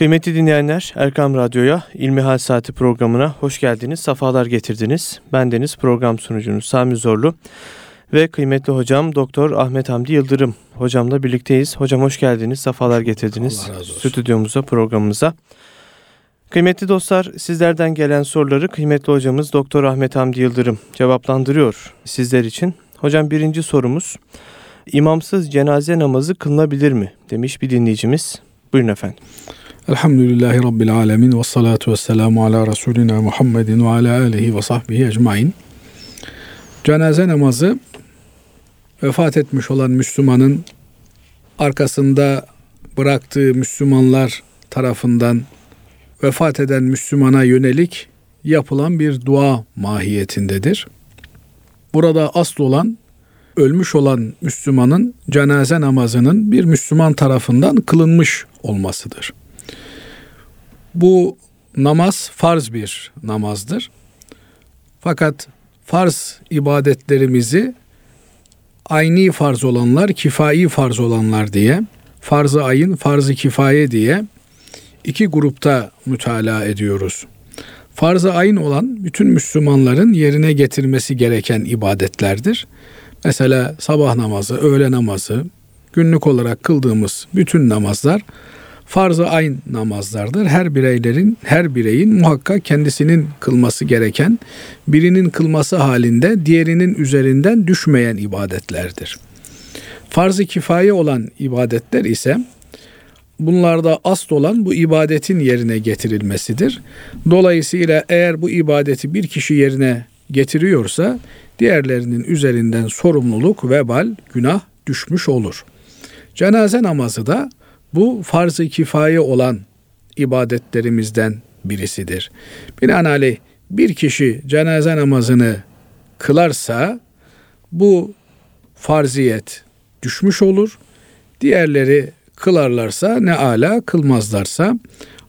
Kıymetli dinleyenler, Erkam Radyo'ya İlmihal Saati programına hoş geldiniz, safalar getirdiniz. Ben Deniz program sunucunuz Sami Zorlu ve kıymetli hocam Doktor Ahmet Hamdi Yıldırım hocamla birlikteyiz. Hocam hoş geldiniz, safalar getirdiniz stüdyomuza, programımıza. Kıymetli dostlar, sizlerden gelen soruları kıymetli hocamız Doktor Ahmet Hamdi Yıldırım cevaplandırıyor sizler için. Hocam birinci sorumuz, imamsız cenaze namazı kılınabilir mi? Demiş bir dinleyicimiz. Buyurun efendim. Elhamdülillahi Rabbil alemin ve salatu ve selamu ala Resulina Muhammedin ve ala alihi ve sahbihi ecmain. Cenaze namazı vefat etmiş olan Müslümanın arkasında bıraktığı Müslümanlar tarafından vefat eden Müslümana yönelik yapılan bir dua mahiyetindedir. Burada asıl olan ölmüş olan Müslümanın cenaze namazının bir Müslüman tarafından kılınmış olmasıdır. Bu namaz farz bir namazdır. Fakat farz ibadetlerimizi ayni farz olanlar, kifai farz olanlar diye, farz-ı ayın, farz-ı kifaye diye iki grupta mütalaa ediyoruz. Farz-ı ayın olan bütün Müslümanların yerine getirmesi gereken ibadetlerdir. Mesela sabah namazı, öğle namazı, günlük olarak kıldığımız bütün namazlar farz-ı ayn namazlardır. Her bireylerin, her bireyin muhakkak kendisinin kılması gereken, birinin kılması halinde diğerinin üzerinden düşmeyen ibadetlerdir. Farz-ı kifaye olan ibadetler ise bunlarda asıl olan bu ibadetin yerine getirilmesidir. Dolayısıyla eğer bu ibadeti bir kişi yerine getiriyorsa diğerlerinin üzerinden sorumluluk, vebal, günah düşmüş olur. Cenaze namazı da bu farz-ı kifaye olan ibadetlerimizden birisidir. Binaenaleyh bir kişi cenaze namazını kılarsa bu farziyet düşmüş olur. Diğerleri kılarlarsa ne ala kılmazlarsa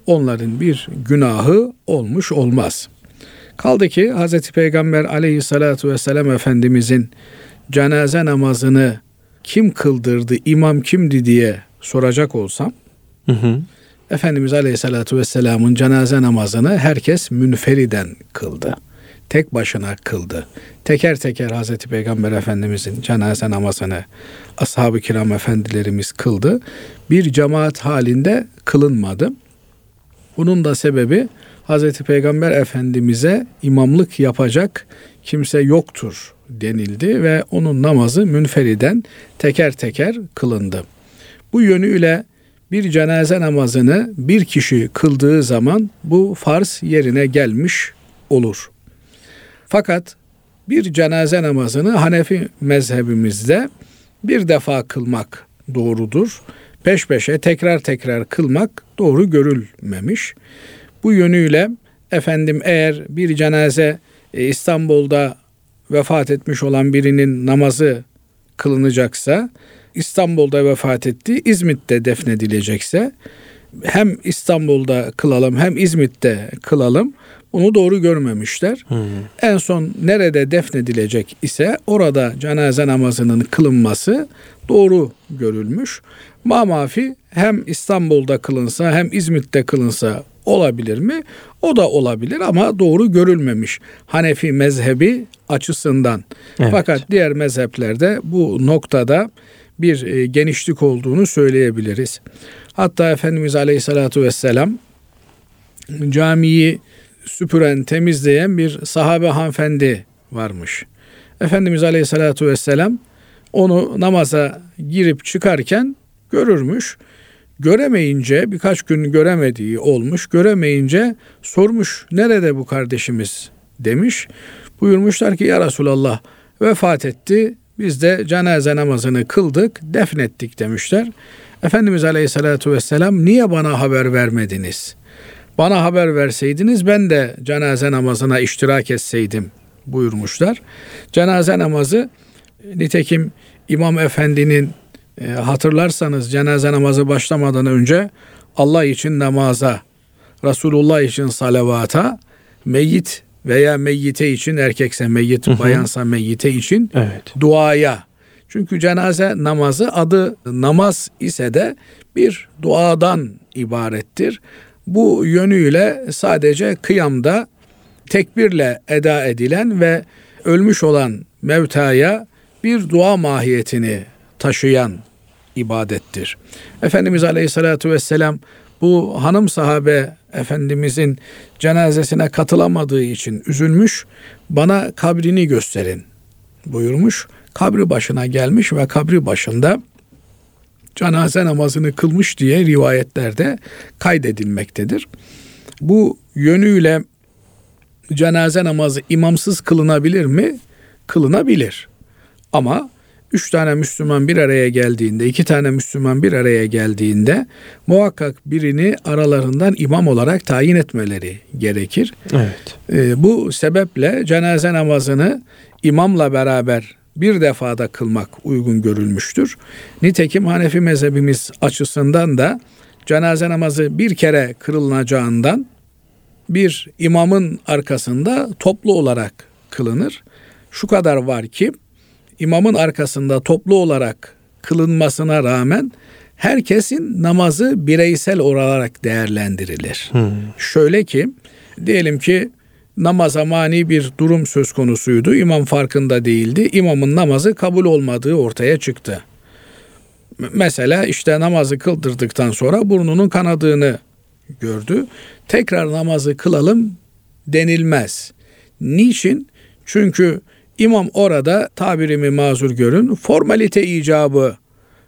onların bir günahı olmuş olmaz. Kaldı ki Hz. Peygamber aleyhissalatu vesselam Efendimizin cenaze namazını kim kıldırdı, imam kimdi diye soracak olsam hı hı. Efendimiz Aleyhisselatü Vesselam'ın cenaze namazını herkes münferiden kıldı. Tek başına kıldı. Teker teker Hazreti Peygamber Efendimizin cenaze namazını ashab-ı kiram efendilerimiz kıldı. Bir cemaat halinde kılınmadı. Bunun da sebebi Hazreti Peygamber Efendimiz'e imamlık yapacak kimse yoktur denildi ve onun namazı münferiden teker teker kılındı. Bu yönüyle bir cenaze namazını bir kişi kıldığı zaman bu farz yerine gelmiş olur. Fakat bir cenaze namazını Hanefi mezhebimizde bir defa kılmak doğrudur. Peş peşe tekrar tekrar kılmak doğru görülmemiş. Bu yönüyle efendim eğer bir cenaze e, İstanbul'da vefat etmiş olan birinin namazı kılınacaksa İstanbul'da vefat etti, İzmit'te defnedilecekse hem İstanbul'da kılalım hem İzmit'te kılalım bunu doğru görmemişler. Hmm. En son nerede defnedilecek ise orada cenaze namazının kılınması doğru görülmüş. Mamafi hem İstanbul'da kılınsa hem İzmit'te kılınsa olabilir mi? O da olabilir ama doğru görülmemiş. Hanefi mezhebi açısından. Evet. Fakat diğer mezheplerde bu noktada bir e, genişlik olduğunu söyleyebiliriz. Hatta Efendimiz Aleyhisselatü Vesselam camiyi süpüren, temizleyen bir sahabe hanımefendi varmış. Efendimiz Aleyhisselatü Vesselam onu namaza girip çıkarken görürmüş. Göremeyince birkaç gün göremediği olmuş. Göremeyince sormuş nerede bu kardeşimiz demiş. Buyurmuşlar ki ya Resulallah vefat etti. Biz de cenaze namazını kıldık, defnettik demişler. Efendimiz Aleyhisselatü Vesselam niye bana haber vermediniz? Bana haber verseydiniz ben de cenaze namazına iştirak etseydim buyurmuşlar. Cenaze namazı nitekim İmam Efendi'nin e, hatırlarsanız cenaze namazı başlamadan önce Allah için namaza, Resulullah için salavata, meyyit veya meyyite için erkekse meyyit, bayansa meyyite için evet. duaya. Çünkü cenaze namazı adı namaz ise de bir duadan ibarettir. Bu yönüyle sadece kıyamda tekbirle eda edilen ve ölmüş olan mevtaya bir dua mahiyetini taşıyan ibadettir. Efendimiz Aleyhisselatü Vesselam bu hanım sahabe Efendimizin cenazesine katılamadığı için üzülmüş. Bana kabrini gösterin buyurmuş. Kabri başına gelmiş ve kabri başında cenaze namazını kılmış diye rivayetlerde kaydedilmektedir. Bu yönüyle cenaze namazı imamsız kılınabilir mi? Kılınabilir. Ama üç tane Müslüman bir araya geldiğinde, iki tane Müslüman bir araya geldiğinde muhakkak birini aralarından imam olarak tayin etmeleri gerekir. Evet. Ee, bu sebeple cenaze namazını imamla beraber bir defada kılmak uygun görülmüştür. Nitekim Hanefi mezhebimiz açısından da cenaze namazı bir kere kırılacağından bir imamın arkasında toplu olarak kılınır. Şu kadar var ki imamın arkasında toplu olarak kılınmasına rağmen herkesin namazı bireysel olarak değerlendirilir. Hmm. Şöyle ki diyelim ki namaza mani bir durum söz konusuydu. İmam farkında değildi. İmamın namazı kabul olmadığı ortaya çıktı. Mesela işte namazı kıldırdıktan sonra burnunun kanadığını gördü. Tekrar namazı kılalım denilmez. Niçin? Çünkü imam orada tabirimi mazur görün formalite icabı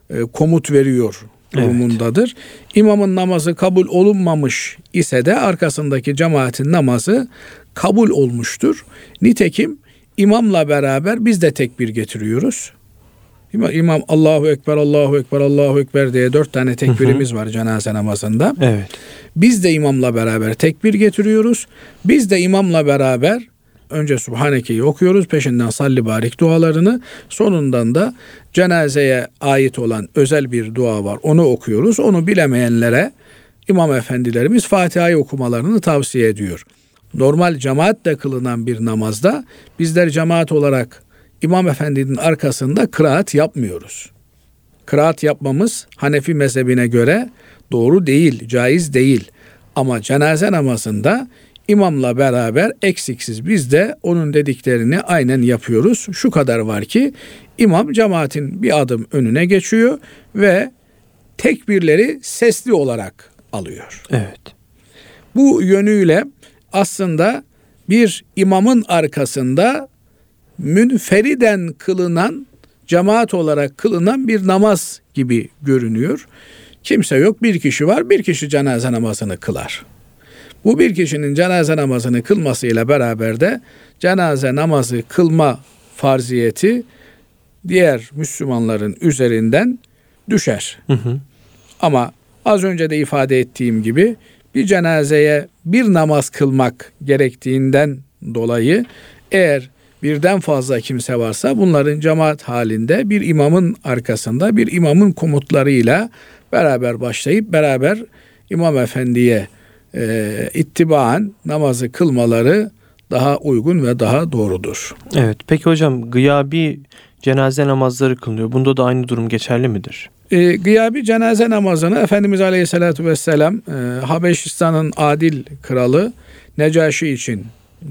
e, komut veriyor durumundadır. İmamın namazı kabul olunmamış ise de arkasındaki cemaatin namazı kabul olmuştur. Nitekim imamla beraber biz de tekbir getiriyoruz. İmam, imam Allahu Ekber, Allahu Ekber, Allahu Ekber diye dört tane tekbirimiz var cenaze namazında. Evet. Biz de imamla beraber tekbir getiriyoruz. Biz de imamla beraber önce Subhaneke'yi okuyoruz. Peşinden salli barik dualarını. Sonundan da cenazeye ait olan özel bir dua var. Onu okuyoruz. Onu bilemeyenlere imam efendilerimiz Fatiha'yı okumalarını tavsiye ediyor. Normal cemaatle kılınan bir namazda bizler cemaat olarak imam efendinin arkasında kıraat yapmıyoruz. Kıraat yapmamız Hanefi mezhebine göre doğru değil, caiz değil. Ama cenaze namazında imamla beraber eksiksiz biz de onun dediklerini aynen yapıyoruz. Şu kadar var ki imam cemaatin bir adım önüne geçiyor ve tekbirleri sesli olarak alıyor. Evet. Bu yönüyle aslında bir imamın arkasında münferiden kılınan cemaat olarak kılınan bir namaz gibi görünüyor. Kimse yok bir kişi var bir kişi cenaze namazını kılar. Bu bir kişinin cenaze namazını kılmasıyla beraber de cenaze namazı kılma farziyeti diğer Müslümanların üzerinden düşer. Hı hı. Ama az önce de ifade ettiğim gibi bir cenazeye bir namaz kılmak gerektiğinden dolayı eğer birden fazla kimse varsa bunların cemaat halinde bir imamın arkasında bir imamın komutlarıyla beraber başlayıp beraber imam efendiye e, ittibaen namazı kılmaları daha uygun ve daha doğrudur. Evet. Peki hocam gıyabi cenaze namazları kılınıyor. Bunda da aynı durum geçerli midir? E, gıyabi cenaze namazını Efendimiz Aleyhisselatü Vesselam e, Habeşistan'ın adil kralı Necaşi için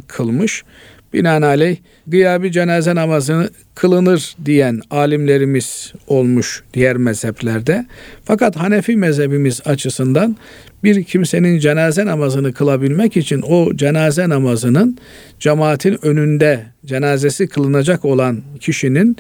kılmış. Binaenaleyh gıyabi cenaze namazını kılınır diyen alimlerimiz olmuş diğer mezheplerde. Fakat Hanefi mezhebimiz açısından bir kimsenin cenaze namazını kılabilmek için o cenaze namazının cemaatin önünde cenazesi kılınacak olan kişinin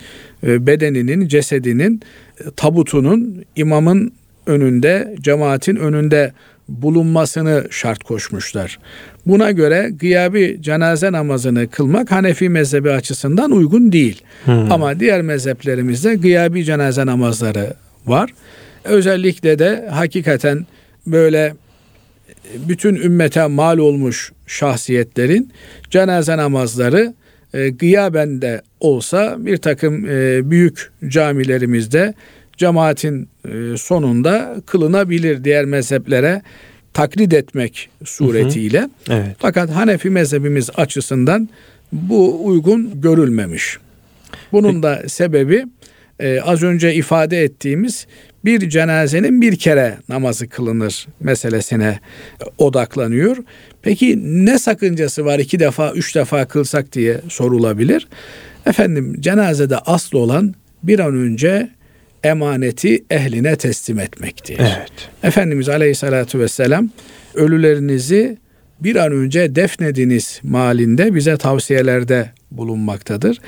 e, bedeninin, cesedinin, e, tabutunun imamın önünde, cemaatin önünde bulunmasını şart koşmuşlar. Buna göre gıyabi cenaze namazını kılmak Hanefi mezhebi açısından uygun değil. Hmm. Ama diğer mezheplerimizde gıyabi cenaze namazları var. Özellikle de hakikaten böyle bütün ümmete mal olmuş şahsiyetlerin cenaze namazları e, gıyaben de olsa bir takım e, büyük camilerimizde cemaatin e, sonunda kılınabilir diğer mezheplere taklit etmek suretiyle. Evet. Fakat Hanefi mezhebimiz açısından bu uygun görülmemiş. Bunun da sebebi e, az önce ifade ettiğimiz bir cenazenin bir kere namazı kılınır meselesine odaklanıyor. Peki ne sakıncası var iki defa, üç defa kılsak diye sorulabilir. Efendim cenazede asıl olan bir an önce emaneti ehline teslim etmektir. Evet. Efendimiz Aleyhisselatü Vesselam ölülerinizi bir an önce defnediniz malinde bize tavsiyelerde bulunmaktadır.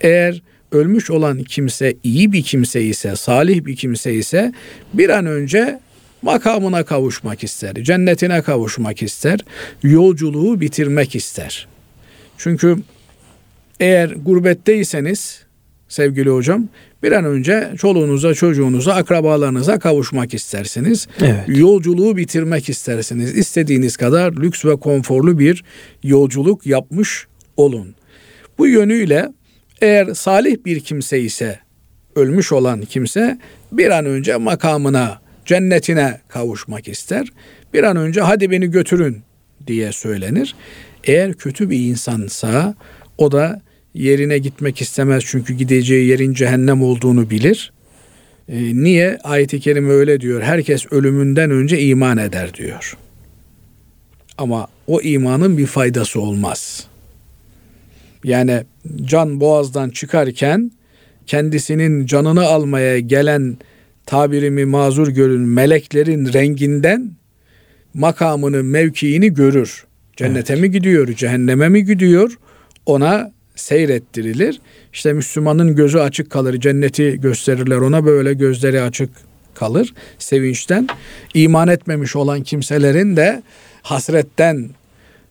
Eğer ölmüş olan kimse iyi bir kimse ise, salih bir kimse ise bir an önce makamına kavuşmak ister, cennetine kavuşmak ister, yolculuğu bitirmek ister. Çünkü eğer gurbetteyseniz sevgili hocam bir an önce çoluğunuza, çocuğunuza, akrabalarınıza kavuşmak istersiniz. Evet. Yolculuğu bitirmek istersiniz. İstediğiniz kadar lüks ve konforlu bir yolculuk yapmış olun. Bu yönüyle eğer salih bir kimse ise ölmüş olan kimse bir an önce makamına, cennetine kavuşmak ister. Bir an önce hadi beni götürün diye söylenir. Eğer kötü bir insansa o da yerine gitmek istemez çünkü gideceği yerin cehennem olduğunu bilir. E, niye? Ayet-i Kerime öyle diyor. Herkes ölümünden önce iman eder diyor. Ama o imanın bir faydası olmaz. Yani can boğazdan çıkarken kendisinin canını almaya gelen tabirimi mazur görün meleklerin renginden makamını, mevkiini görür. Cennete evet. mi gidiyor, cehenneme mi gidiyor? Ona seyrettirilir. İşte Müslümanın gözü açık kalır. Cenneti gösterirler ona böyle gözleri açık kalır sevinçten. İman etmemiş olan kimselerin de hasretten,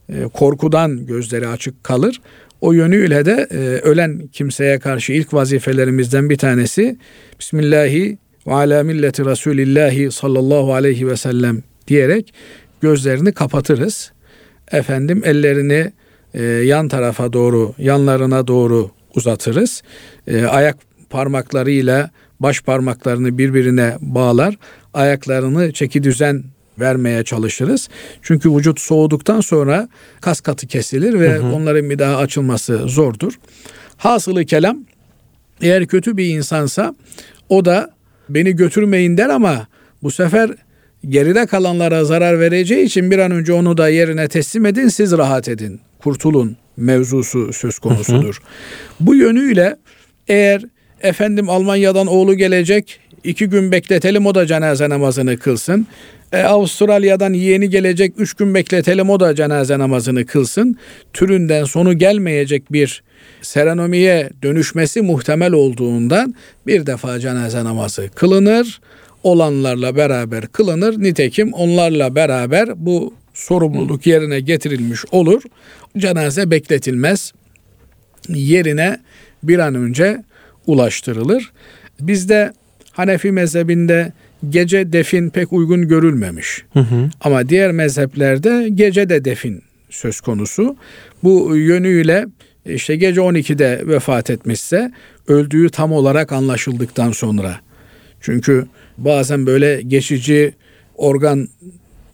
e, korkudan gözleri açık kalır. O yönüyle de e, ölen kimseye karşı ilk vazifelerimizden bir tanesi Bismillahi ve ala milleti Resulillahi sallallahu aleyhi ve sellem diyerek gözlerini kapatırız. Efendim ellerini e, yan tarafa doğru, yanlarına doğru uzatırız. E, ayak parmaklarıyla baş parmaklarını birbirine bağlar. Ayaklarını çeki düzen vermeye çalışırız. Çünkü vücut soğuduktan sonra kas katı kesilir ve hı hı. onların bir daha açılması zordur. Hasılı kelam eğer kötü bir insansa o da beni götürmeyin der ama bu sefer geride kalanlara zarar vereceği için bir an önce onu da yerine teslim edin siz rahat edin kurtulun mevzusu söz konusudur. Hı hı. Bu yönüyle eğer efendim Almanya'dan oğlu gelecek iki gün bekletelim o da cenaze namazını kılsın. E, Avustralya'dan yeğeni gelecek üç gün bekletelim o da cenaze namazını kılsın. Türünden sonu gelmeyecek bir serenomiye dönüşmesi muhtemel olduğundan bir defa cenaze namazı kılınır. Olanlarla beraber kılınır. Nitekim onlarla beraber bu sorumluluk yerine getirilmiş olur. Cenaze bekletilmez. Yerine bir an önce ulaştırılır. Bizde Hanefi mezhebinde gece defin pek uygun görülmemiş. Hı hı. Ama diğer mezheplerde gece de defin söz konusu. Bu yönüyle işte gece 12'de vefat etmişse öldüğü tam olarak anlaşıldıktan sonra. Çünkü bazen böyle geçici organ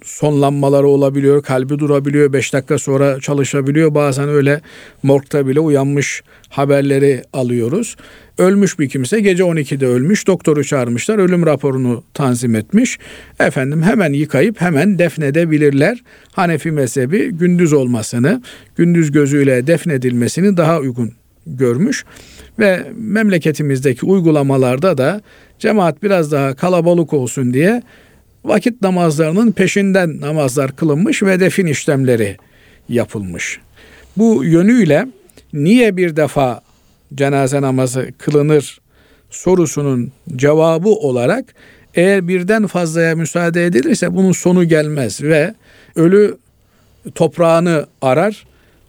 sonlanmaları olabiliyor, kalbi durabiliyor, 5 dakika sonra çalışabiliyor. Bazen öyle morgda bile uyanmış haberleri alıyoruz. Ölmüş bir kimse gece 12'de ölmüş. Doktoru çağırmışlar. Ölüm raporunu tanzim etmiş. Efendim hemen yıkayıp hemen defnedebilirler. Hanefi mezhebi gündüz olmasını, gündüz gözüyle defnedilmesini daha uygun görmüş. Ve memleketimizdeki uygulamalarda da cemaat biraz daha kalabalık olsun diye vakit namazlarının peşinden namazlar kılınmış ve defin işlemleri yapılmış. Bu yönüyle niye bir defa cenaze namazı kılınır sorusunun cevabı olarak eğer birden fazlaya müsaade edilirse bunun sonu gelmez ve ölü toprağını arar.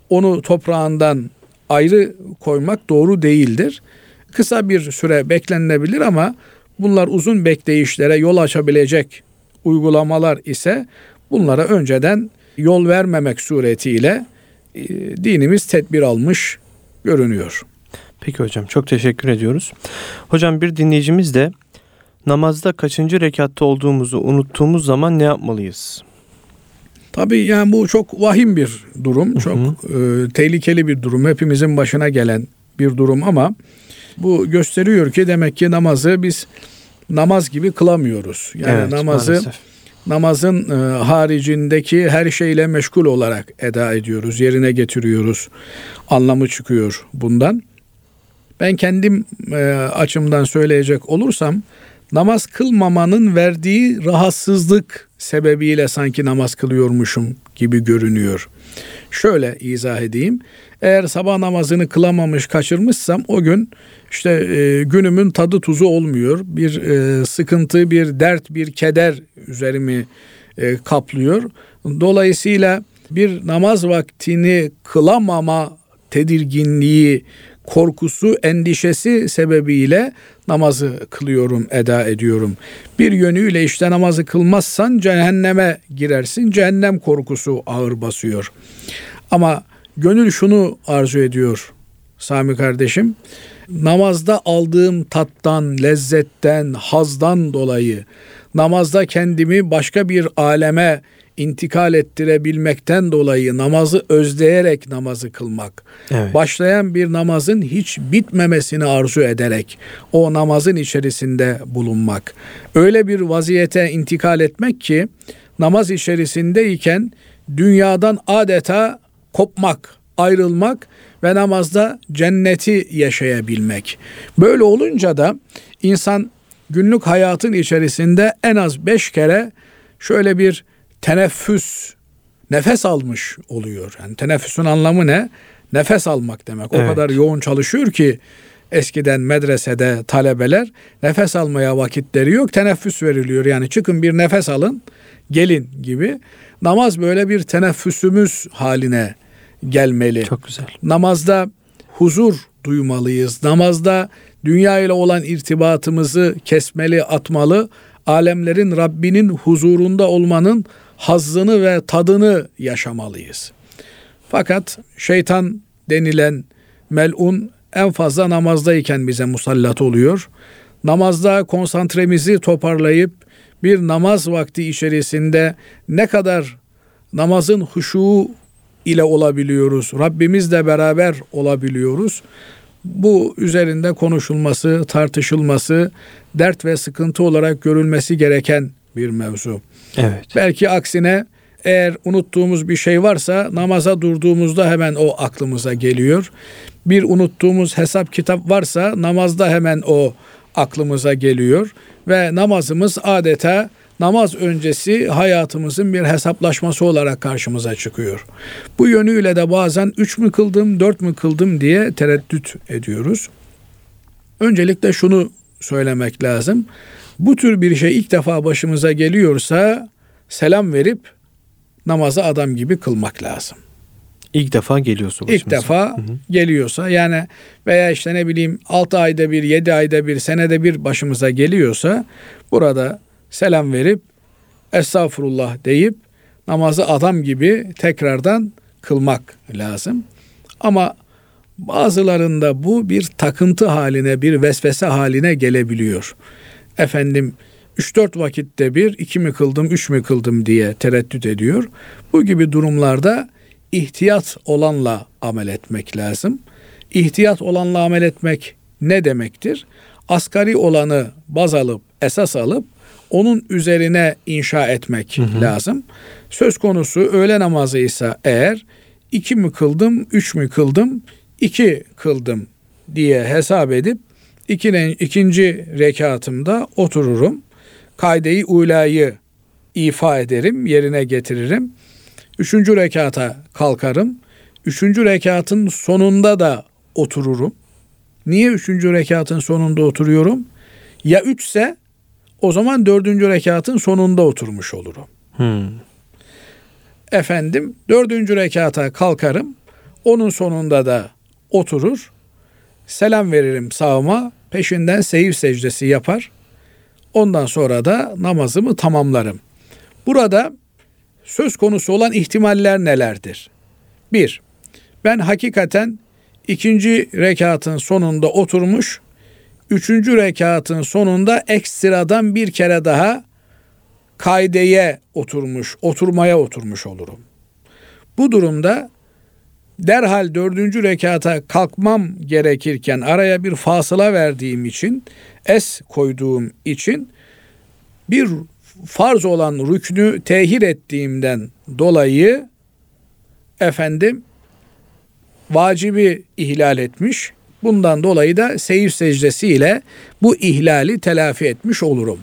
Onu toprağından ayrı koymak doğru değildir. Kısa bir süre beklenilebilir ama bunlar uzun bekleyişlere yol açabilecek uygulamalar ise bunlara önceden yol vermemek suretiyle e, dinimiz tedbir almış görünüyor. Peki hocam çok teşekkür ediyoruz. Hocam bir dinleyicimiz de namazda kaçıncı rekatta olduğumuzu unuttuğumuz zaman ne yapmalıyız? Tabii yani bu çok vahim bir durum, çok hı hı. E, tehlikeli bir durum. Hepimizin başına gelen bir durum ama Bu gösteriyor ki demek ki namazı biz namaz gibi kılamıyoruz. Yani Evet, namazı maalesef. namazın e, haricindeki her şeyle meşgul olarak eda ediyoruz, yerine getiriyoruz. Anlamı çıkıyor bundan. Ben kendim e, açımdan söyleyecek olursam namaz kılmamanın verdiği rahatsızlık sebebiyle sanki namaz kılıyormuşum gibi görünüyor. Şöyle izah edeyim. Eğer sabah namazını kılamamış, kaçırmışsam o gün işte e, günümün tadı tuzu olmuyor. Bir e, sıkıntı, bir dert, bir keder üzerimi e, kaplıyor. Dolayısıyla bir namaz vaktini kılamama tedirginliği, korkusu, endişesi sebebiyle namazı kılıyorum, eda ediyorum. Bir yönüyle işte namazı kılmazsan cehenneme girersin. Cehennem korkusu ağır basıyor. Ama gönül şunu arzu ediyor Sami kardeşim. Namazda aldığım tattan, lezzetten, hazdan dolayı namazda kendimi başka bir aleme intikal ettirebilmekten dolayı namazı özleyerek namazı kılmak. Evet. Başlayan bir namazın hiç bitmemesini arzu ederek o namazın içerisinde bulunmak. Öyle bir vaziyete intikal etmek ki namaz içerisindeyken dünyadan adeta kopmak, ayrılmak ve namazda cenneti yaşayabilmek. Böyle olunca da insan günlük hayatın içerisinde en az beş kere şöyle bir teneffüs, nefes almış oluyor. Yani teneffüsün anlamı ne? Nefes almak demek. O Evet. kadar yoğun çalışıyor ki eskiden medresede talebeler nefes almaya vakitleri yok. Teneffüs veriliyor. Yani çıkın bir nefes alın, gelin gibi. Namaz böyle bir teneffüsümüz haline gelmeli. Çok güzel. Namazda huzur duymalıyız. Namazda dünya ile olan irtibatımızı kesmeli, atmalı. Alemlerin Rabbinin huzurunda olmanın hazzını ve tadını yaşamalıyız. Fakat şeytan denilen melun en fazla namazdayken bize musallat oluyor. Namazda konsantremizi toparlayıp bir namaz vakti içerisinde ne kadar namazın huşu ile olabiliyoruz. Rabbimizle beraber olabiliyoruz. Bu üzerinde konuşulması, tartışılması, dert ve sıkıntı olarak görülmesi gereken bir mevzu. Evet. Belki aksine eğer unuttuğumuz bir şey varsa namaza durduğumuzda hemen o aklımıza geliyor. Bir unuttuğumuz hesap kitap varsa namazda hemen o aklımıza geliyor ve namazımız adeta namaz öncesi hayatımızın bir hesaplaşması olarak karşımıza çıkıyor. Bu yönüyle de bazen üç mü kıldım, dört mü kıldım diye tereddüt ediyoruz. Öncelikle şunu söylemek lazım. Bu tür bir şey ilk defa başımıza geliyorsa selam verip namazı adam gibi kılmak lazım. İlk defa geliyorsun İlk başımıza. defa geliyorsa yani veya işte ne bileyim 6 ayda bir, 7 ayda bir, senede bir başımıza geliyorsa burada selam verip estağfurullah deyip namazı adam gibi tekrardan kılmak lazım. Ama bazılarında bu bir takıntı haline, bir vesvese haline gelebiliyor. Efendim 3-4 vakitte bir, iki mi kıldım, üç mü kıldım diye tereddüt ediyor. Bu gibi durumlarda ihtiyat olanla amel etmek lazım. İhtiyat olanla amel etmek ne demektir? Asgari olanı baz alıp, esas alıp onun üzerine inşa etmek lazım. Söz konusu öğle namazı ise eğer iki mi kıldım, üç mü kıldım, iki kıldım diye hesap edip ikinin, ikinci rekatımda otururum. Kaideyi ulayı ifa ederim, yerine getiririm. Üçüncü rekata kalkarım. Üçüncü rekatın sonunda da otururum. Niye üçüncü rekatın sonunda oturuyorum? Ya üçse o zaman dördüncü rekatın sonunda oturmuş olurum. Hmm. Efendim dördüncü rekata kalkarım. Onun sonunda da oturur. Selam veririm sağıma. Peşinden seyir secdesi yapar. Ondan sonra da namazımı tamamlarım. Burada söz konusu olan ihtimaller nelerdir? Bir, ben hakikaten ikinci rekatın sonunda oturmuş, üçüncü rekatın sonunda ekstradan bir kere daha kaideye oturmuş, oturmaya oturmuş olurum. Bu durumda derhal dördüncü rekata kalkmam gerekirken araya bir fasıla verdiğim için es koyduğum için bir farz olan rüknü tehir ettiğimden dolayı efendim vacibi ihlal etmiş. Bundan dolayı da seyir secdesiyle bu ihlali telafi etmiş olurum.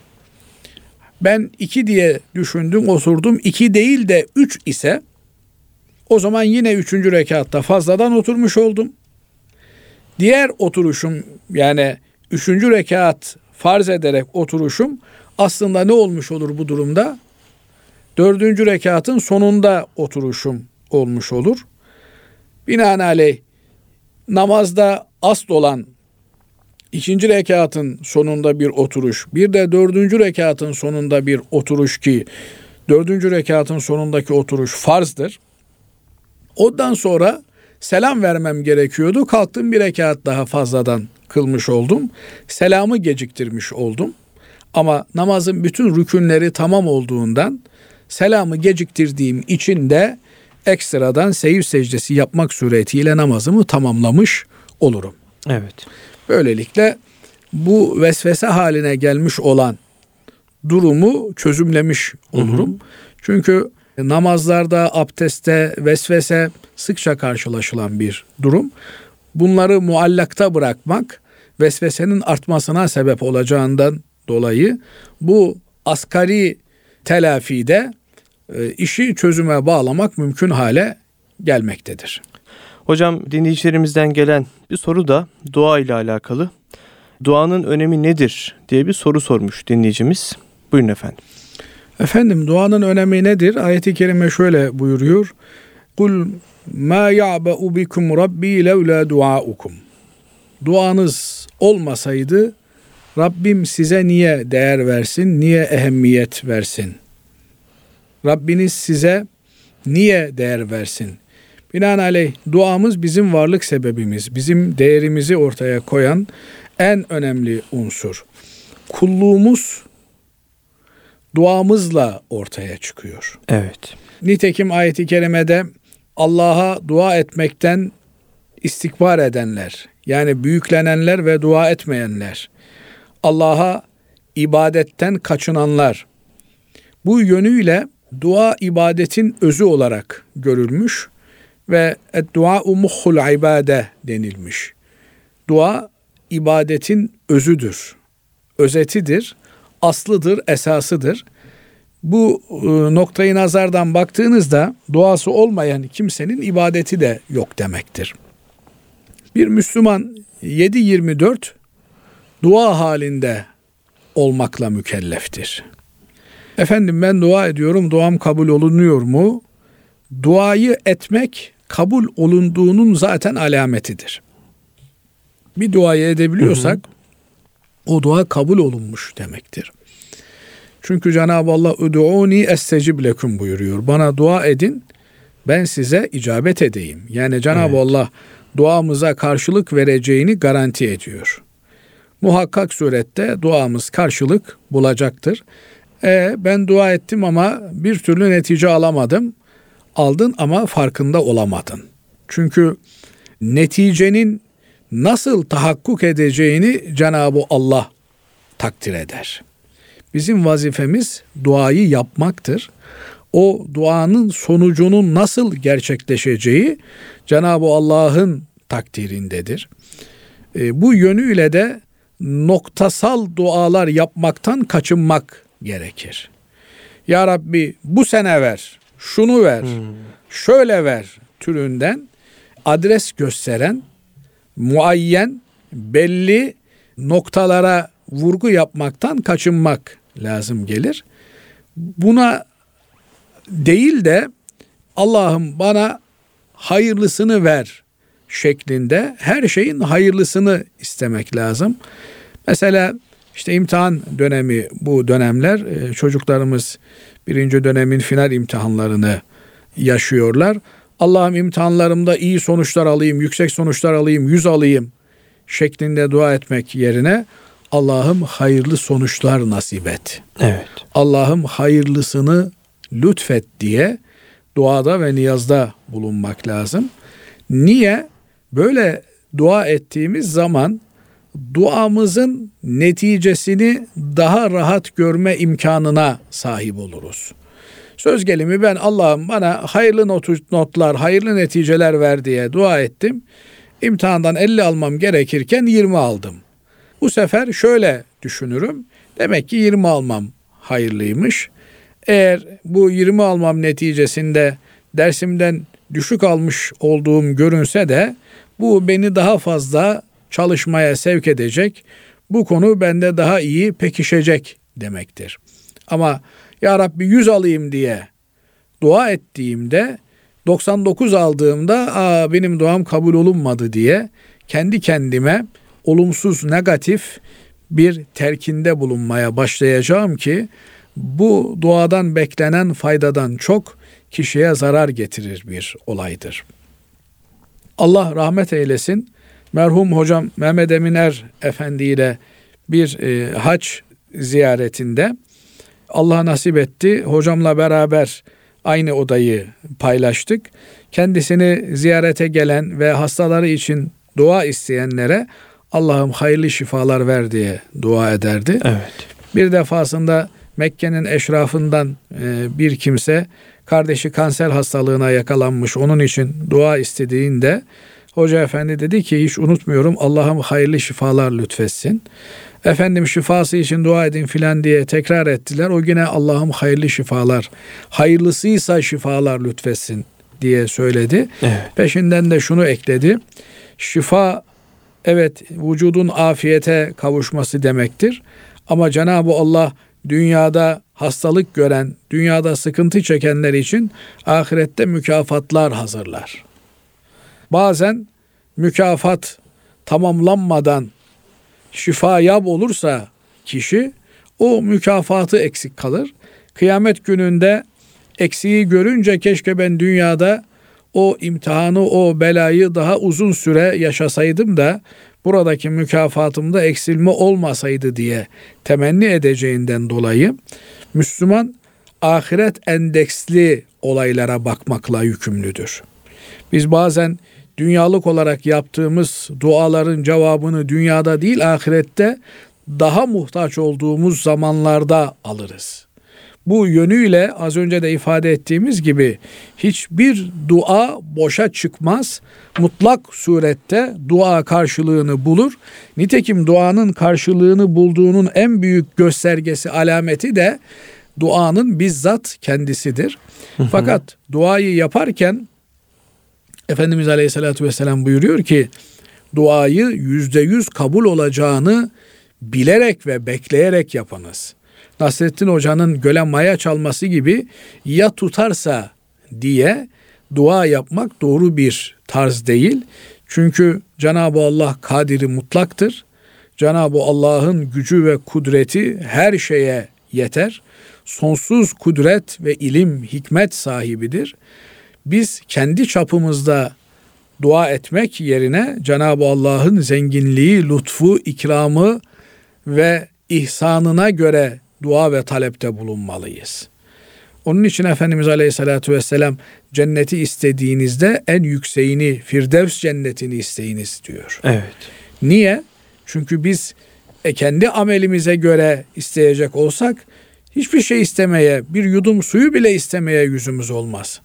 Ben iki diye düşündüm oturdum. iki değil de üç ise o zaman yine üçüncü rekatta fazladan oturmuş oldum. Diğer oturuşum yani üçüncü rekat farz ederek oturuşum aslında ne olmuş olur bu durumda? Dördüncü rekatın sonunda oturuşum olmuş olur. Binaenaleyh namazda asıl olan ikinci rekatın sonunda bir oturuş, bir de dördüncü rekatın sonunda bir oturuş ki dördüncü rekatın sonundaki oturuş farzdır. Ondan sonra selam vermem gerekiyordu. Kalktım bir rekat daha fazladan kılmış oldum. Selamı geciktirmiş oldum. Ama namazın bütün rükünleri tamam olduğundan selamı geciktirdiğim için de ekstradan seyir secdesi yapmak suretiyle namazımı tamamlamış olurum. Evet. Böylelikle bu vesvese haline gelmiş olan durumu çözümlemiş olurum. Hı hı. Çünkü namazlarda, abdestte vesvese sıkça karşılaşılan bir durum. Bunları muallakta bırakmak vesvesenin artmasına sebep olacağından dolayı bu asgari telafide e, işi çözüme bağlamak mümkün hale gelmektedir. Hocam dinleyicilerimizden gelen bir soru da dua ile alakalı. Duanın önemi nedir diye bir soru sormuş dinleyicimiz. Buyurun efendim. Efendim duanın önemi nedir? Ayet-i kerime şöyle buyuruyor. Kul ma ya'ba'u bikum rabbi levla duaukum. Duanız olmasaydı Rabbim size niye değer versin, niye ehemmiyet versin? Rabbiniz size niye değer versin? Binaenaleyh duamız bizim varlık sebebimiz, bizim değerimizi ortaya koyan en önemli unsur. Kulluğumuz duamızla ortaya çıkıyor. Evet. Nitekim ayeti kerimede Allah'a dua etmekten istikbar edenler, yani büyüklenenler ve dua etmeyenler, Allah'a ibadetten kaçınanlar, bu yönüyle dua ibadetin özü olarak görülmüş ve dua muhul ibade denilmiş. Dua ibadetin özüdür, özetidir, aslıdır, esasıdır. Bu e, noktayı nazardan baktığınızda duası olmayan kimsenin ibadeti de yok demektir. Bir Müslüman 7-24 dua halinde olmakla mükelleftir. Efendim ben dua ediyorum, duam kabul olunuyor mu? Duayı etmek kabul olunduğunun zaten alametidir. Bir duayı edebiliyorsak hı hı. o dua kabul olunmuş demektir. Çünkü Cenab-ı Allah "Uduuni estecib lekum" buyuruyor. Bana dua edin, ben size icabet edeyim. Yani Cenab-ı evet. Allah duamıza karşılık vereceğini garanti ediyor. Muhakkak surette duamız karşılık bulacaktır. E, ben dua ettim ama bir türlü netice alamadım. Aldın ama farkında olamadın. Çünkü neticenin nasıl tahakkuk edeceğini Cenab-ı Allah takdir eder. Bizim vazifemiz duayı yapmaktır. O duanın sonucunun nasıl gerçekleşeceği Cenab-ı Allah'ın takdirindedir. E, bu yönüyle de noktasal dualar yapmaktan kaçınmak gerekir. Ya Rabbi bu sene ver, şunu ver, hmm. şöyle ver türünden adres gösteren muayyen belli noktalara vurgu yapmaktan kaçınmak lazım gelir. Buna değil de Allah'ım bana hayırlısını ver şeklinde her şeyin hayırlısını istemek lazım. Mesela işte imtihan dönemi bu dönemler e, çocuklarımız birinci dönemin final imtihanlarını yaşıyorlar. Allah'ım imtihanlarımda iyi sonuçlar alayım, yüksek sonuçlar alayım, yüz alayım şeklinde dua etmek yerine Allah'ım hayırlı sonuçlar nasip et. Evet. Allah'ım hayırlısını lütfet diye duada ve niyazda bulunmak lazım. Niye? Böyle dua ettiğimiz zaman duamızın neticesini daha rahat görme imkanına sahip oluruz. Söz gelimi ben Allah'ım bana hayırlı notlar, hayırlı neticeler ver diye dua ettim. İmtihandan 50 almam gerekirken 20 aldım. Bu sefer şöyle düşünürüm. Demek ki 20 almam hayırlıymış. Eğer bu 20 almam neticesinde dersimden düşük almış olduğum görünse de bu beni daha fazla çalışmaya sevk edecek. Bu konu bende daha iyi pekişecek demektir. Ama ya Rabbi 100 alayım diye dua ettiğimde 99 aldığımda Aa, benim duam kabul olunmadı diye kendi kendime olumsuz negatif bir terkinde bulunmaya başlayacağım ki bu duadan beklenen faydadan çok kişiye zarar getirir bir olaydır. Allah rahmet eylesin. Merhum hocam Mehmet Eminer Efendi ile bir e, haç ziyaretinde Allah nasip etti. Hocamla beraber aynı odayı paylaştık. Kendisini ziyarete gelen ve hastaları için dua isteyenlere Allah'ım hayırlı şifalar ver diye dua ederdi. Evet. Bir defasında Mekke'nin eşrafından e, bir kimse kardeşi kanser hastalığına yakalanmış. Onun için dua istediğinde Hoca efendi dedi ki hiç unutmuyorum Allah'ım hayırlı şifalar lütfetsin. Efendim şifası için dua edin filan diye tekrar ettiler. O yine Allah'ım hayırlı şifalar, hayırlısıysa şifalar lütfetsin diye söyledi. Evet. Peşinden de şunu ekledi. Şifa evet vücudun afiyete kavuşması demektir. Ama Cenab-ı Allah dünyada hastalık gören, dünyada sıkıntı çekenler için ahirette mükafatlar hazırlar. Bazen mükafat tamamlanmadan şifa yap olursa kişi o mükafatı eksik kalır. Kıyamet gününde eksiği görünce keşke ben dünyada o imtihanı, o belayı daha uzun süre yaşasaydım da buradaki mükafatımda eksilme olmasaydı diye temenni edeceğinden dolayı Müslüman ahiret endeksli olaylara bakmakla yükümlüdür. Biz bazen dünyalık olarak yaptığımız duaların cevabını dünyada değil ahirette daha muhtaç olduğumuz zamanlarda alırız. Bu yönüyle az önce de ifade ettiğimiz gibi hiçbir dua boşa çıkmaz. Mutlak surette dua karşılığını bulur. Nitekim duanın karşılığını bulduğunun en büyük göstergesi, alameti de duanın bizzat kendisidir. Fakat duayı yaparken Efendimiz Aleyhisselatü Vesselam buyuruyor ki duayı yüzde yüz kabul olacağını bilerek ve bekleyerek yapınız. Nasrettin Hoca'nın göle maya çalması gibi ya tutarsa diye dua yapmak doğru bir tarz değil. Çünkü Cenab-ı Allah kadiri mutlaktır. Cenab-ı Allah'ın gücü ve kudreti her şeye yeter. Sonsuz kudret ve ilim, hikmet sahibidir biz kendi çapımızda dua etmek yerine Cenab-ı Allah'ın zenginliği, lütfu, ikramı ve ihsanına göre dua ve talepte bulunmalıyız. Onun için Efendimiz Aleyhisselatü Vesselam cenneti istediğinizde en yükseğini, Firdevs cennetini isteyiniz diyor. Evet. Niye? Çünkü biz e, kendi amelimize göre isteyecek olsak hiçbir şey istemeye, bir yudum suyu bile istemeye yüzümüz olmaz.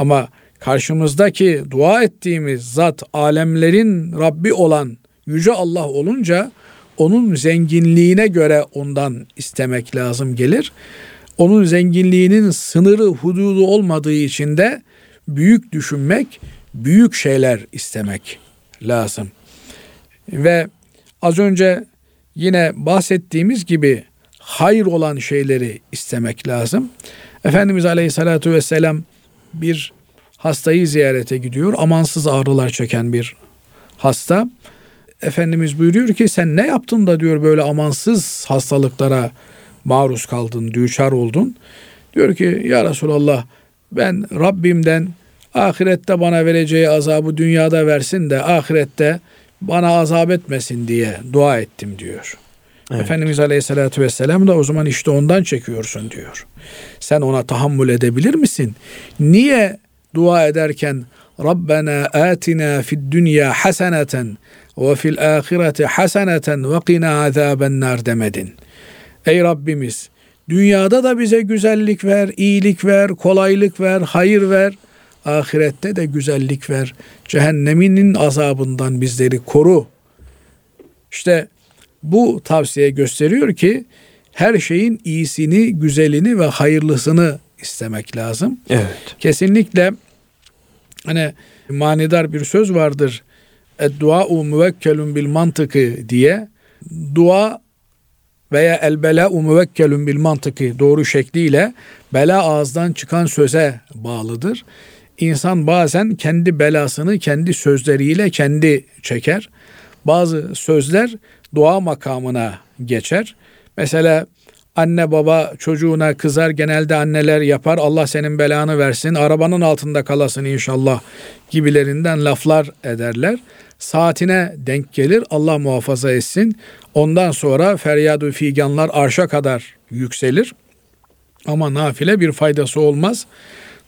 Ama karşımızdaki dua ettiğimiz zat alemlerin Rabbi olan yüce Allah olunca onun zenginliğine göre ondan istemek lazım gelir. Onun zenginliğinin sınırı hududu olmadığı için de büyük düşünmek, büyük şeyler istemek lazım. Ve az önce yine bahsettiğimiz gibi hayır olan şeyleri istemek lazım. Efendimiz Aleyhisselatü Vesselam bir hastayı ziyarete gidiyor. Amansız ağrılar çeken bir hasta. Efendimiz buyuruyor ki sen ne yaptın da diyor böyle amansız hastalıklara maruz kaldın, düçar oldun. Diyor ki ya Resulallah ben Rabbimden ahirette bana vereceği azabı dünyada versin de ahirette bana azap etmesin diye dua ettim diyor. Evet. Efendimiz Aleyhisselatü Vesselam da o zaman işte ondan çekiyorsun diyor. Sen ona tahammül edebilir misin? Niye dua ederken Rabbena atina fid dünya haseneten ve fil ahireti haseneten ve qina azaben nar demedin. Ey Rabbimiz dünyada da bize güzellik ver, iyilik ver, kolaylık ver, hayır ver. Ahirette de güzellik ver. Cehenneminin azabından bizleri koru. İşte bu tavsiye gösteriyor ki her şeyin iyisini, güzelini ve hayırlısını istemek lazım. Evet. Kesinlikle hani manidar bir söz vardır. Dua'u müvekkelun bil mantıkı diye. Dua veya el bela'u müvekkelun bil mantıkı doğru şekliyle bela ağızdan çıkan söze bağlıdır. İnsan bazen kendi belasını kendi sözleriyle kendi çeker. Bazı sözler dua makamına geçer. Mesela anne baba çocuğuna kızar genelde anneler yapar Allah senin belanı versin arabanın altında kalasın inşallah gibilerinden laflar ederler. Saatine denk gelir Allah muhafaza etsin. Ondan sonra feryadu figanlar arşa kadar yükselir. Ama nafile bir faydası olmaz.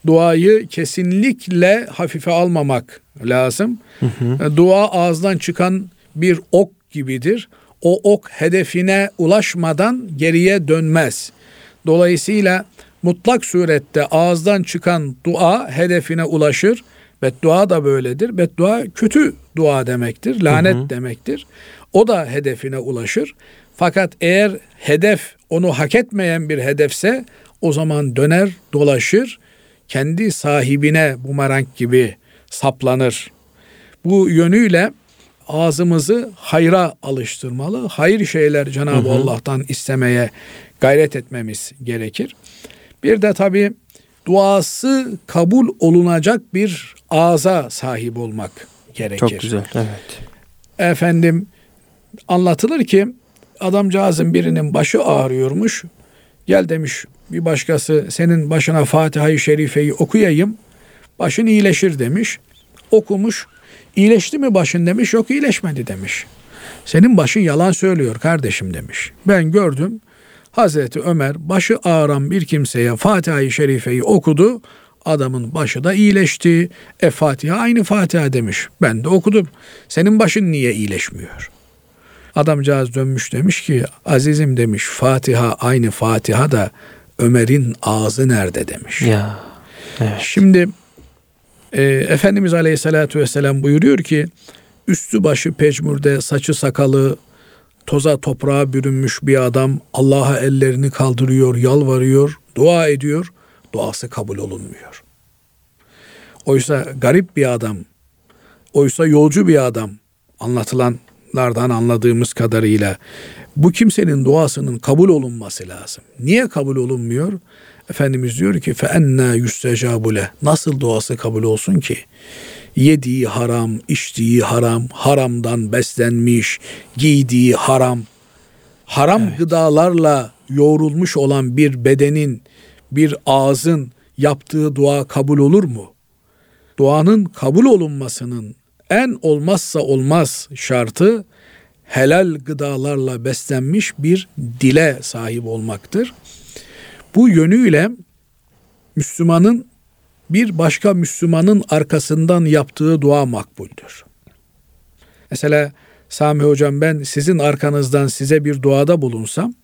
Duayı kesinlikle hafife almamak lazım. Hı hı. Dua ağızdan çıkan bir ok gibidir o ok hedefine ulaşmadan geriye dönmez. Dolayısıyla mutlak surette ağızdan çıkan dua hedefine ulaşır. Beddua da böyledir. Beddua kötü dua demektir, lanet hı hı. demektir. O da hedefine ulaşır. Fakat eğer hedef onu hak etmeyen bir hedefse o zaman döner, dolaşır, kendi sahibine bumerang gibi saplanır. Bu yönüyle ağzımızı hayra alıştırmalı. Hayır şeyler Cenab-ı hı hı. Allah'tan istemeye gayret etmemiz gerekir. Bir de tabi duası kabul olunacak bir ağza sahip olmak gerekir. Çok güzel. Evet. Efendim anlatılır ki adamcağızın birinin başı ağrıyormuş. Gel demiş bir başkası senin başına Fatiha-i Şerife'yi okuyayım. Başın iyileşir demiş. Okumuş İyileşti mi başın demiş. Yok iyileşmedi demiş. Senin başın yalan söylüyor kardeşim demiş. Ben gördüm. Hazreti Ömer başı ağıran bir kimseye Fatiha-i Şerife'yi okudu. Adamın başı da iyileşti. E Fatiha aynı Fatiha demiş. Ben de okudum. Senin başın niye iyileşmiyor? Adamcağız dönmüş demiş ki azizim demiş Fatiha aynı Fatiha da Ömer'in ağzı nerede demiş. Ya. Evet. Şimdi e, Efendimiz Aleyhisselatü Vesselam buyuruyor ki üstü başı pecmurde saçı sakalı toza toprağa bürünmüş bir adam Allah'a ellerini kaldırıyor, yalvarıyor, dua ediyor. Duası kabul olunmuyor. Oysa garip bir adam, oysa yolcu bir adam anlatılanlardan anladığımız kadarıyla bu kimsenin duasının kabul olunması lazım. Niye kabul olunmuyor? Efendimiz diyor ki fe enna yüstecabule nasıl duası kabul olsun ki? Yediği haram, içtiği haram, haramdan beslenmiş, giydiği haram, haram evet. gıdalarla yoğrulmuş olan bir bedenin, bir ağzın yaptığı dua kabul olur mu? Duanın kabul olunmasının en olmazsa olmaz şartı helal gıdalarla beslenmiş bir dile sahip olmaktır. Bu yönüyle Müslümanın bir başka Müslümanın arkasından yaptığı dua makbuldür. Mesela Sami hocam ben sizin arkanızdan size bir duada bulunsam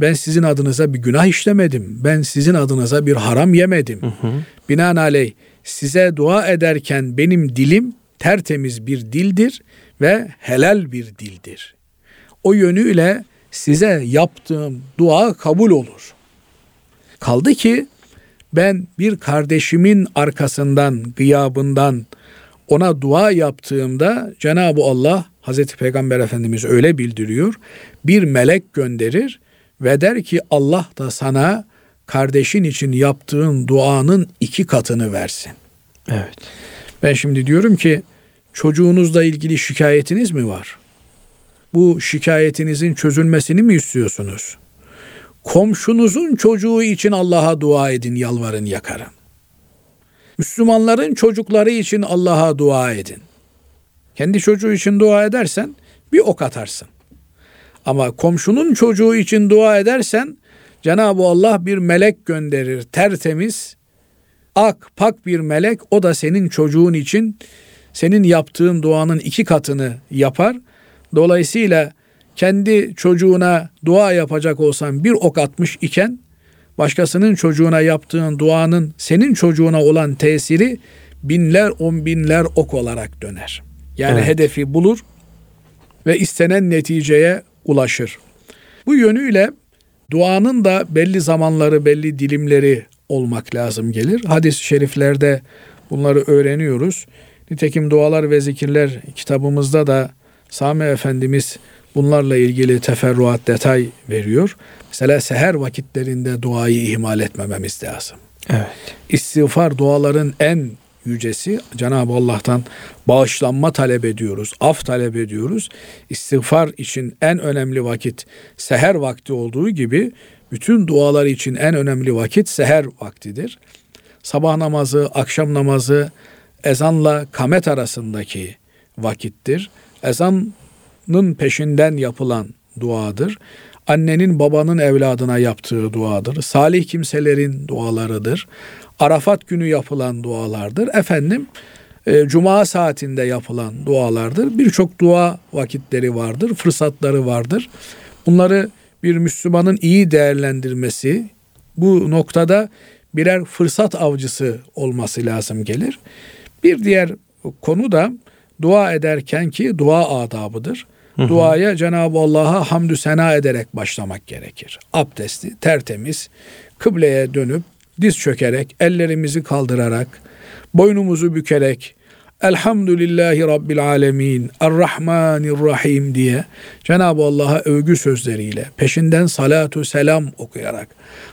ben sizin adınıza bir günah işlemedim. Ben sizin adınıza bir haram yemedim. Hı hı. Binaenaleyh size dua ederken benim dilim tertemiz bir dildir ve helal bir dildir. O yönüyle size yaptığım dua kabul olur. Kaldı ki ben bir kardeşimin arkasından, gıyabından ona dua yaptığımda Cenab-ı Allah Hazreti Peygamber Efendimiz öyle bildiriyor. Bir melek gönderir ve der ki Allah da sana kardeşin için yaptığın duanın iki katını versin. Evet. Ben şimdi diyorum ki çocuğunuzla ilgili şikayetiniz mi var? Bu şikayetinizin çözülmesini mi istiyorsunuz? Komşunuzun çocuğu için Allah'a dua edin, yalvarın, yakarın. Müslümanların çocukları için Allah'a dua edin. Kendi çocuğu için dua edersen bir ok atarsın. Ama komşunun çocuğu için dua edersen Cenab-ı Allah bir melek gönderir tertemiz ak pak bir melek o da senin çocuğun için senin yaptığın duanın iki katını yapar. Dolayısıyla kendi çocuğuna dua yapacak olsan bir ok atmış iken başkasının çocuğuna yaptığın duanın senin çocuğuna olan tesiri binler on binler ok olarak döner. Yani evet. hedefi bulur ve istenen neticeye ulaşır. Bu yönüyle duanın da belli zamanları, belli dilimleri olmak lazım gelir. Hadis-i şeriflerde bunları öğreniyoruz. Nitekim dualar ve zikirler kitabımızda da Sami Efendimiz bunlarla ilgili teferruat detay veriyor. Mesela seher vakitlerinde duayı ihmal etmememiz lazım. Evet. İstiğfar duaların en yücesi Cenab-ı Allah'tan bağışlanma talep ediyoruz, af talep ediyoruz. İstiğfar için en önemli vakit seher vakti olduğu gibi bütün dualar için en önemli vakit seher vaktidir. Sabah namazı, akşam namazı ezanla kamet arasındaki vakittir. Ezanın peşinden yapılan duadır. Annenin babanın evladına yaptığı duadır. Salih kimselerin dualarıdır. Arafat günü yapılan dualardır. Efendim e, cuma saatinde yapılan dualardır. Birçok dua vakitleri vardır, fırsatları vardır. Bunları bir Müslümanın iyi değerlendirmesi, bu noktada birer fırsat avcısı olması lazım gelir. Bir diğer konu da dua ederken ki dua adabıdır. Hı hı. Duaya Cenab-ı Allah'a hamdü sena ederek başlamak gerekir. Abdesti tertemiz, kıbleye dönüp diz çökerek, ellerimizi kaldırarak, boynumuzu bükerek, Elhamdülillahi Rabbil Alemin, Errahmanirrahim diye Cenab-ı Allah'a övgü sözleriyle, peşinden salatu selam okuyarak,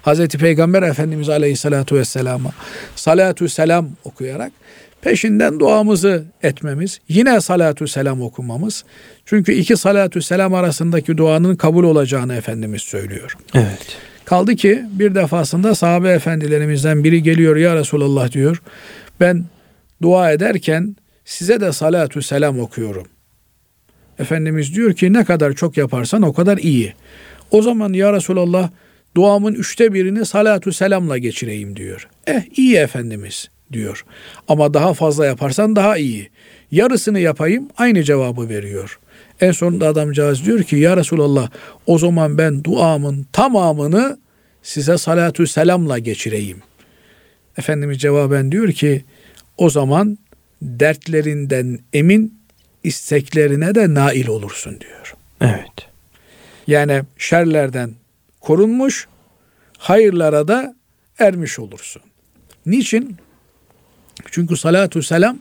Hz. Peygamber Efendimiz Aleyhissalatu Vesselam'a salatu selam okuyarak, peşinden duamızı etmemiz, yine salatu selam okumamız. Çünkü iki salatu selam arasındaki duanın kabul olacağını Efendimiz söylüyor. Evet. Kaldı ki bir defasında sahabe efendilerimizden biri geliyor ya Resulallah diyor. Ben dua ederken size de salatu selam okuyorum. Efendimiz diyor ki ne kadar çok yaparsan o kadar iyi. O zaman ya Resulallah duamın üçte birini salatu selamla geçireyim diyor. Eh iyi Efendimiz diyor. Ama daha fazla yaparsan daha iyi. Yarısını yapayım aynı cevabı veriyor. En sonunda adamcağız diyor ki ya Resulallah o zaman ben duamın tamamını size salatu selamla geçireyim. Efendimiz cevaben diyor ki o zaman dertlerinden emin isteklerine de nail olursun diyor. Evet. Yani şerlerden korunmuş, hayırlara da ermiş olursun. Niçin? Çünkü salatu selam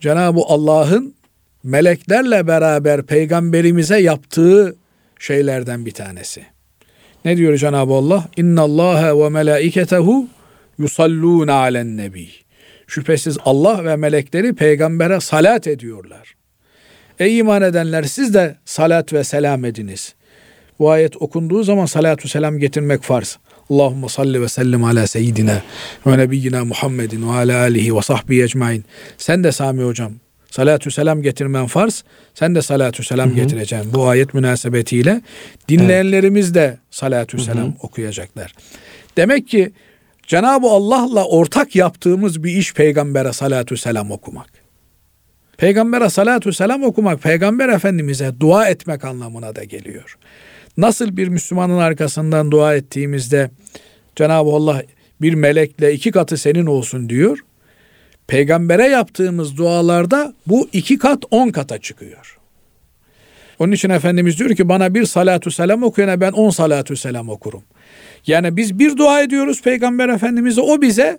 Cenab-ı Allah'ın meleklerle beraber peygamberimize yaptığı şeylerden bir tanesi. Ne diyor Cenab-ı Allah? İnna Allah ve melaiketehu yusallun alen nebi. Şüphesiz Allah ve melekleri peygambere salat ediyorlar. Ey iman edenler siz de salat ve selam ediniz. Bu ayet okunduğu zaman salatu selam getirmek farz. Allahumme salli ve sellim ala seyyidina ve nebiyyina Muhammedin ve ala alihi ve sahbihi ecmain. Sen de Sami hocam salatü selam getirmen farz. Sen de salatü selam hı getireceksin. Bu ayet münasebetiyle dinleyenlerimiz de salatü selam hı hı. okuyacaklar. Demek ki Cenab-ı Allah'la ortak yaptığımız bir iş peygambere salatü selam okumak. Peygambere salatü selam okumak peygamber efendimize dua etmek anlamına da geliyor. Nasıl bir Müslümanın arkasından dua ettiğimizde Cenab-ı Allah bir melekle iki katı senin olsun diyor. Peygambere yaptığımız dualarda bu iki kat on kata çıkıyor. Onun için Efendimiz diyor ki bana bir salatu selam okuyana ben on salatu selam okurum. Yani biz bir dua ediyoruz Peygamber Efendimiz'e o bize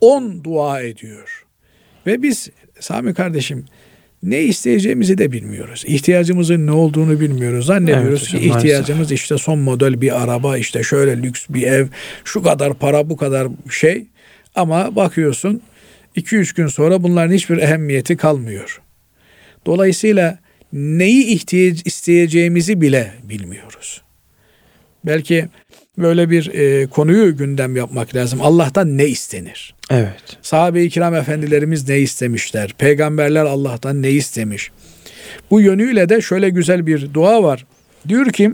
on dua ediyor. Ve biz Sami kardeşim ne isteyeceğimizi de bilmiyoruz. İhtiyacımızın ne olduğunu bilmiyoruz. Zannediyoruz evet, ki ihtiyacımız maalesef. işte son model bir araba, işte şöyle lüks bir ev, şu kadar para, bu kadar şey. Ama bakıyorsun 2-3 gün sonra bunların hiçbir ehemmiyeti kalmıyor. Dolayısıyla neyi ihtiyaç isteyeceğimizi bile bilmiyoruz. Belki böyle bir e, konuyu gündem yapmak lazım. Allah'tan ne istenir? Evet. Sahabe-i kiram efendilerimiz ne istemişler? Peygamberler Allah'tan ne istemiş? Bu yönüyle de şöyle güzel bir dua var. Diyor ki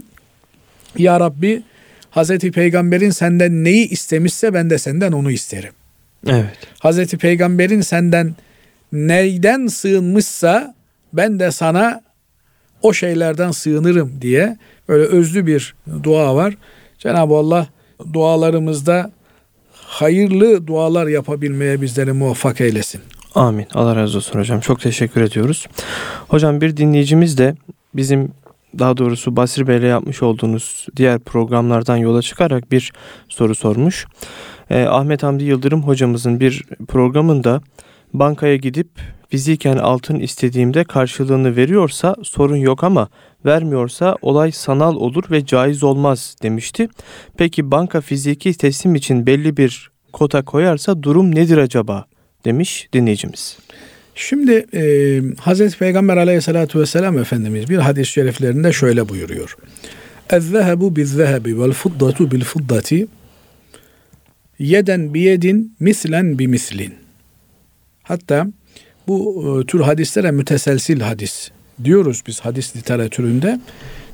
Ya Rabbi Hazreti Peygamberin senden neyi istemişse ben de senden onu isterim. Evet. Hazreti Peygamber'in senden neyden sığınmışsa ben de sana o şeylerden sığınırım diye böyle özlü bir dua var. Cenab-ı Allah dualarımızda hayırlı dualar yapabilmeye bizleri muvaffak eylesin. Amin. Allah razı olsun hocam. Çok teşekkür ediyoruz. Hocam bir dinleyicimiz de bizim daha doğrusu Basri Bey'le yapmış olduğunuz diğer programlardan yola çıkarak bir soru sormuş. Ee, Ahmet Hamdi Yıldırım hocamızın bir programında bankaya gidip fiziken altın istediğimde karşılığını veriyorsa sorun yok ama vermiyorsa olay sanal olur ve caiz olmaz demişti. Peki banka fiziki teslim için belli bir kota koyarsa durum nedir acaba demiş dinleyicimiz. Şimdi e, Hazreti Peygamber aleyhissalatü vesselam Efendimiz bir hadis-i şeriflerinde şöyle buyuruyor. اَذَّهَبُ بِالذَّهَبِ وَالْفُضَّةُ بِالْفُضَّةِ yeden biyedin mislen bi mislin. Hatta bu e, tür hadislere müteselsil hadis diyoruz biz hadis literatüründe.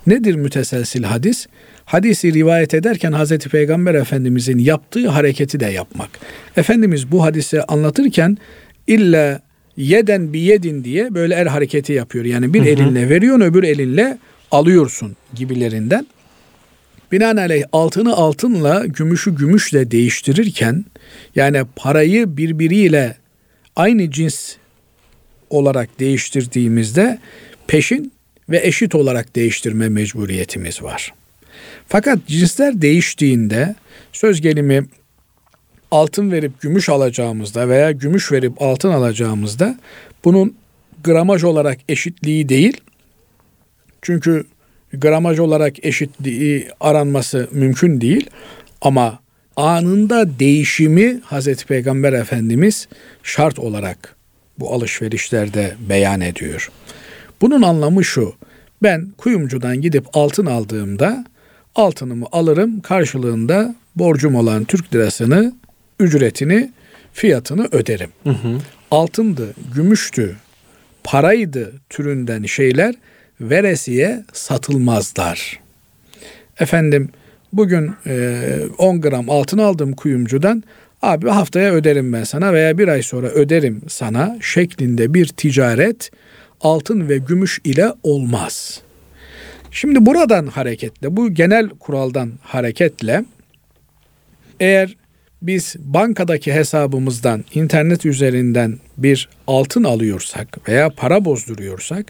Nedir müteselsil hadis? Hadisi rivayet ederken Hazreti Peygamber Efendimizin yaptığı hareketi de yapmak. Efendimiz bu hadisi anlatırken illa yeden bir yedin diye böyle el hareketi yapıyor. Yani bir hı hı. elinle veriyorsun öbür elinle alıyorsun gibilerinden. Binaenaleyh altını altınla, gümüşü gümüşle değiştirirken yani parayı birbiriyle aynı cins olarak değiştirdiğimizde peşin ve eşit olarak değiştirme mecburiyetimiz var. Fakat cinsler değiştiğinde söz gelimi altın verip gümüş alacağımızda veya gümüş verip altın alacağımızda bunun gramaj olarak eşitliği değil. Çünkü gramaj olarak eşitliği aranması mümkün değil ama anında değişimi Hazreti Peygamber Efendimiz şart olarak bu alışverişlerde beyan ediyor. Bunun anlamı şu. Ben kuyumcudan gidip altın aldığımda altınımı alırım karşılığında borcum olan Türk lirasını ücretini fiyatını öderim. Hı hı. Altındı, gümüştü, paraydı türünden şeyler veresiye satılmazlar. Efendim bugün e, 10 gram altın aldım kuyumcudan. Abi haftaya öderim ben sana veya bir ay sonra öderim sana şeklinde bir ticaret altın ve gümüş ile olmaz. Şimdi buradan hareketle bu genel kuraldan hareketle eğer biz bankadaki hesabımızdan internet üzerinden bir altın alıyorsak veya para bozduruyorsak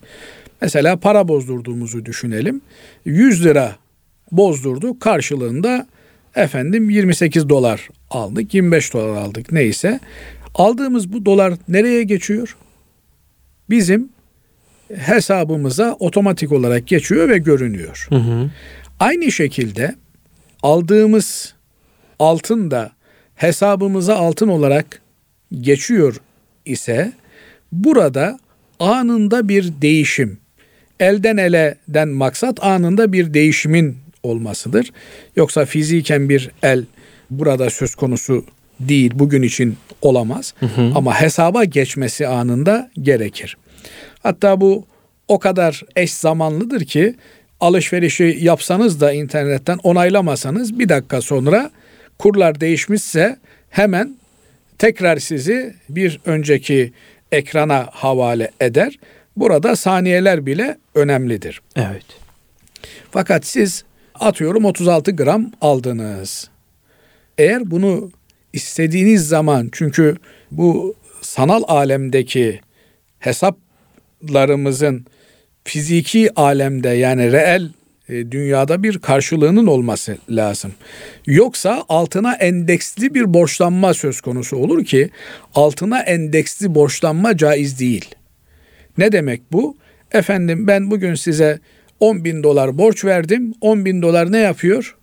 mesela para bozdurduğumuzu düşünelim. 100 lira bozdurduk karşılığında efendim 28 dolar aldık 25 dolar aldık neyse aldığımız bu dolar nereye geçiyor? Bizim hesabımıza otomatik olarak geçiyor ve görünüyor. Hı hı. Aynı şekilde aldığımız altın da hesabımıza altın olarak geçiyor ise burada anında bir değişim. Elden eleden maksat anında bir değişimin olmasıdır. Yoksa fiziken bir el burada söz konusu değil bugün için olamaz. Hı hı. Ama hesaba geçmesi anında gerekir. Hatta bu o kadar eş zamanlıdır ki alışverişi yapsanız da internetten onaylamasanız bir dakika sonra kurlar değişmişse hemen tekrar sizi bir önceki ekrana havale eder. Burada saniyeler bile önemlidir. Evet. Fakat siz atıyorum 36 gram aldınız. Eğer bunu istediğiniz zaman çünkü bu sanal alemdeki hesaplarımızın fiziki alemde yani reel e, dünyada bir karşılığının olması lazım. Yoksa altına endeksli bir borçlanma söz konusu olur ki altına endeksli borçlanma caiz değil. Ne demek bu? Efendim ben bugün size 10 bin dolar borç verdim. 10 bin dolar ne yapıyor?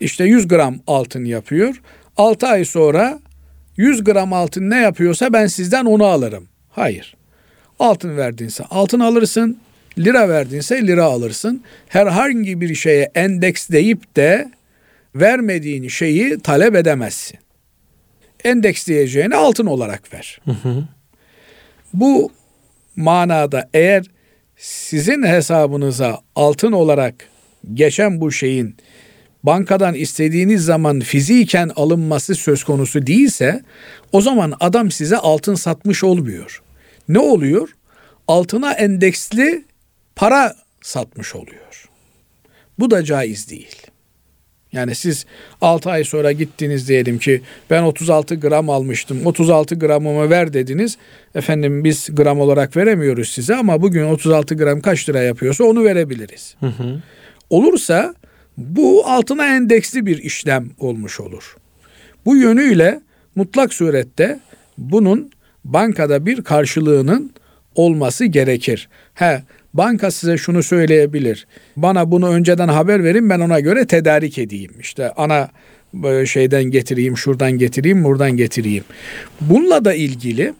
İşte 100 gram altın yapıyor. 6 ay sonra 100 gram altın ne yapıyorsa ben sizden onu alırım. Hayır. Altın verdinse altın alırsın. Lira verdinse lira alırsın. Herhangi bir şeye endeks deyip de vermediğin şeyi talep edemezsin. Endeks diyeceğini altın olarak ver. Hı hı. Bu manada eğer sizin hesabınıza altın olarak geçen bu şeyin bankadan istediğiniz zaman fiziken alınması söz konusu değilse o zaman adam size altın satmış olmuyor. Ne oluyor? Altına endeksli para satmış oluyor. Bu da caiz değil. Yani siz 6 ay sonra gittiniz diyelim ki ben 36 gram almıştım. 36 gramımı ver dediniz. Efendim biz gram olarak veremiyoruz size ama bugün 36 gram kaç lira yapıyorsa onu verebiliriz. Hı hı. Olursa bu altına endeksli bir işlem olmuş olur. Bu yönüyle mutlak surette bunun bankada bir karşılığının olması gerekir. He, banka size şunu söyleyebilir. Bana bunu önceden haber verin ben ona göre tedarik edeyim. İşte ana e, şeyden getireyim, şuradan getireyim, buradan getireyim. Bununla da ilgili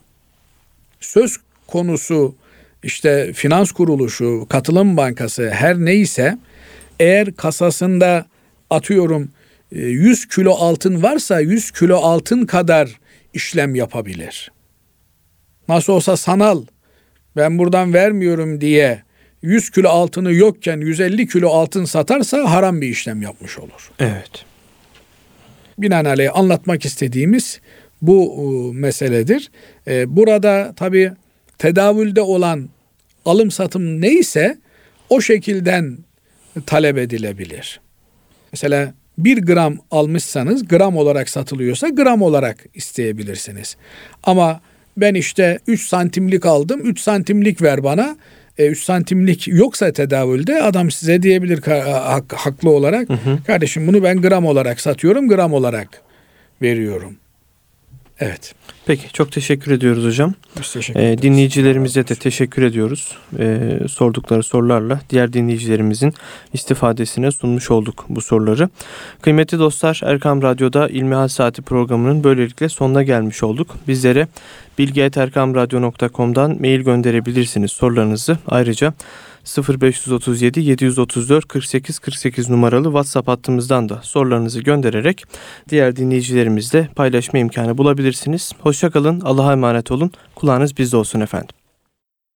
söz konusu işte finans kuruluşu, katılım bankası her neyse eğer kasasında atıyorum 100 kilo altın varsa 100 kilo altın kadar işlem yapabilir. Nasıl olsa sanal ben buradan vermiyorum diye 100 kilo altını yokken 150 kilo altın satarsa haram bir işlem yapmış olur. Evet. Binaenaleyh anlatmak istediğimiz bu e, meseledir. E, burada tabi tedavülde olan alım satım neyse o şekilden talep edilebilir. Mesela bir gram almışsanız gram olarak satılıyorsa gram olarak isteyebilirsiniz. Ama ben işte 3 santimlik aldım 3 santimlik ver bana. E, 3 santimlik yoksa tedavülde adam size diyebilir hak, haklı olarak hı hı. kardeşim bunu ben gram olarak satıyorum gram olarak veriyorum. Evet. Peki çok teşekkür ediyoruz hocam. Biz teşekkür ee, dinleyicilerimize de teşekkür ediyoruz. Ee, sordukları sorularla diğer dinleyicilerimizin istifadesine sunmuş olduk bu soruları. Kıymetli dostlar Erkam Radyo'da İlmihal Saati programının böylelikle sonuna gelmiş olduk. Bizlere bilgi.erkamradyo.com'dan mail gönderebilirsiniz sorularınızı. Ayrıca 0537 734 48 48 numaralı WhatsApp hattımızdan da sorularınızı göndererek diğer dinleyicilerimizle paylaşma imkanı bulabilirsiniz. Hoşçakalın, Allah'a emanet olun. Kulağınız bizde olsun efendim.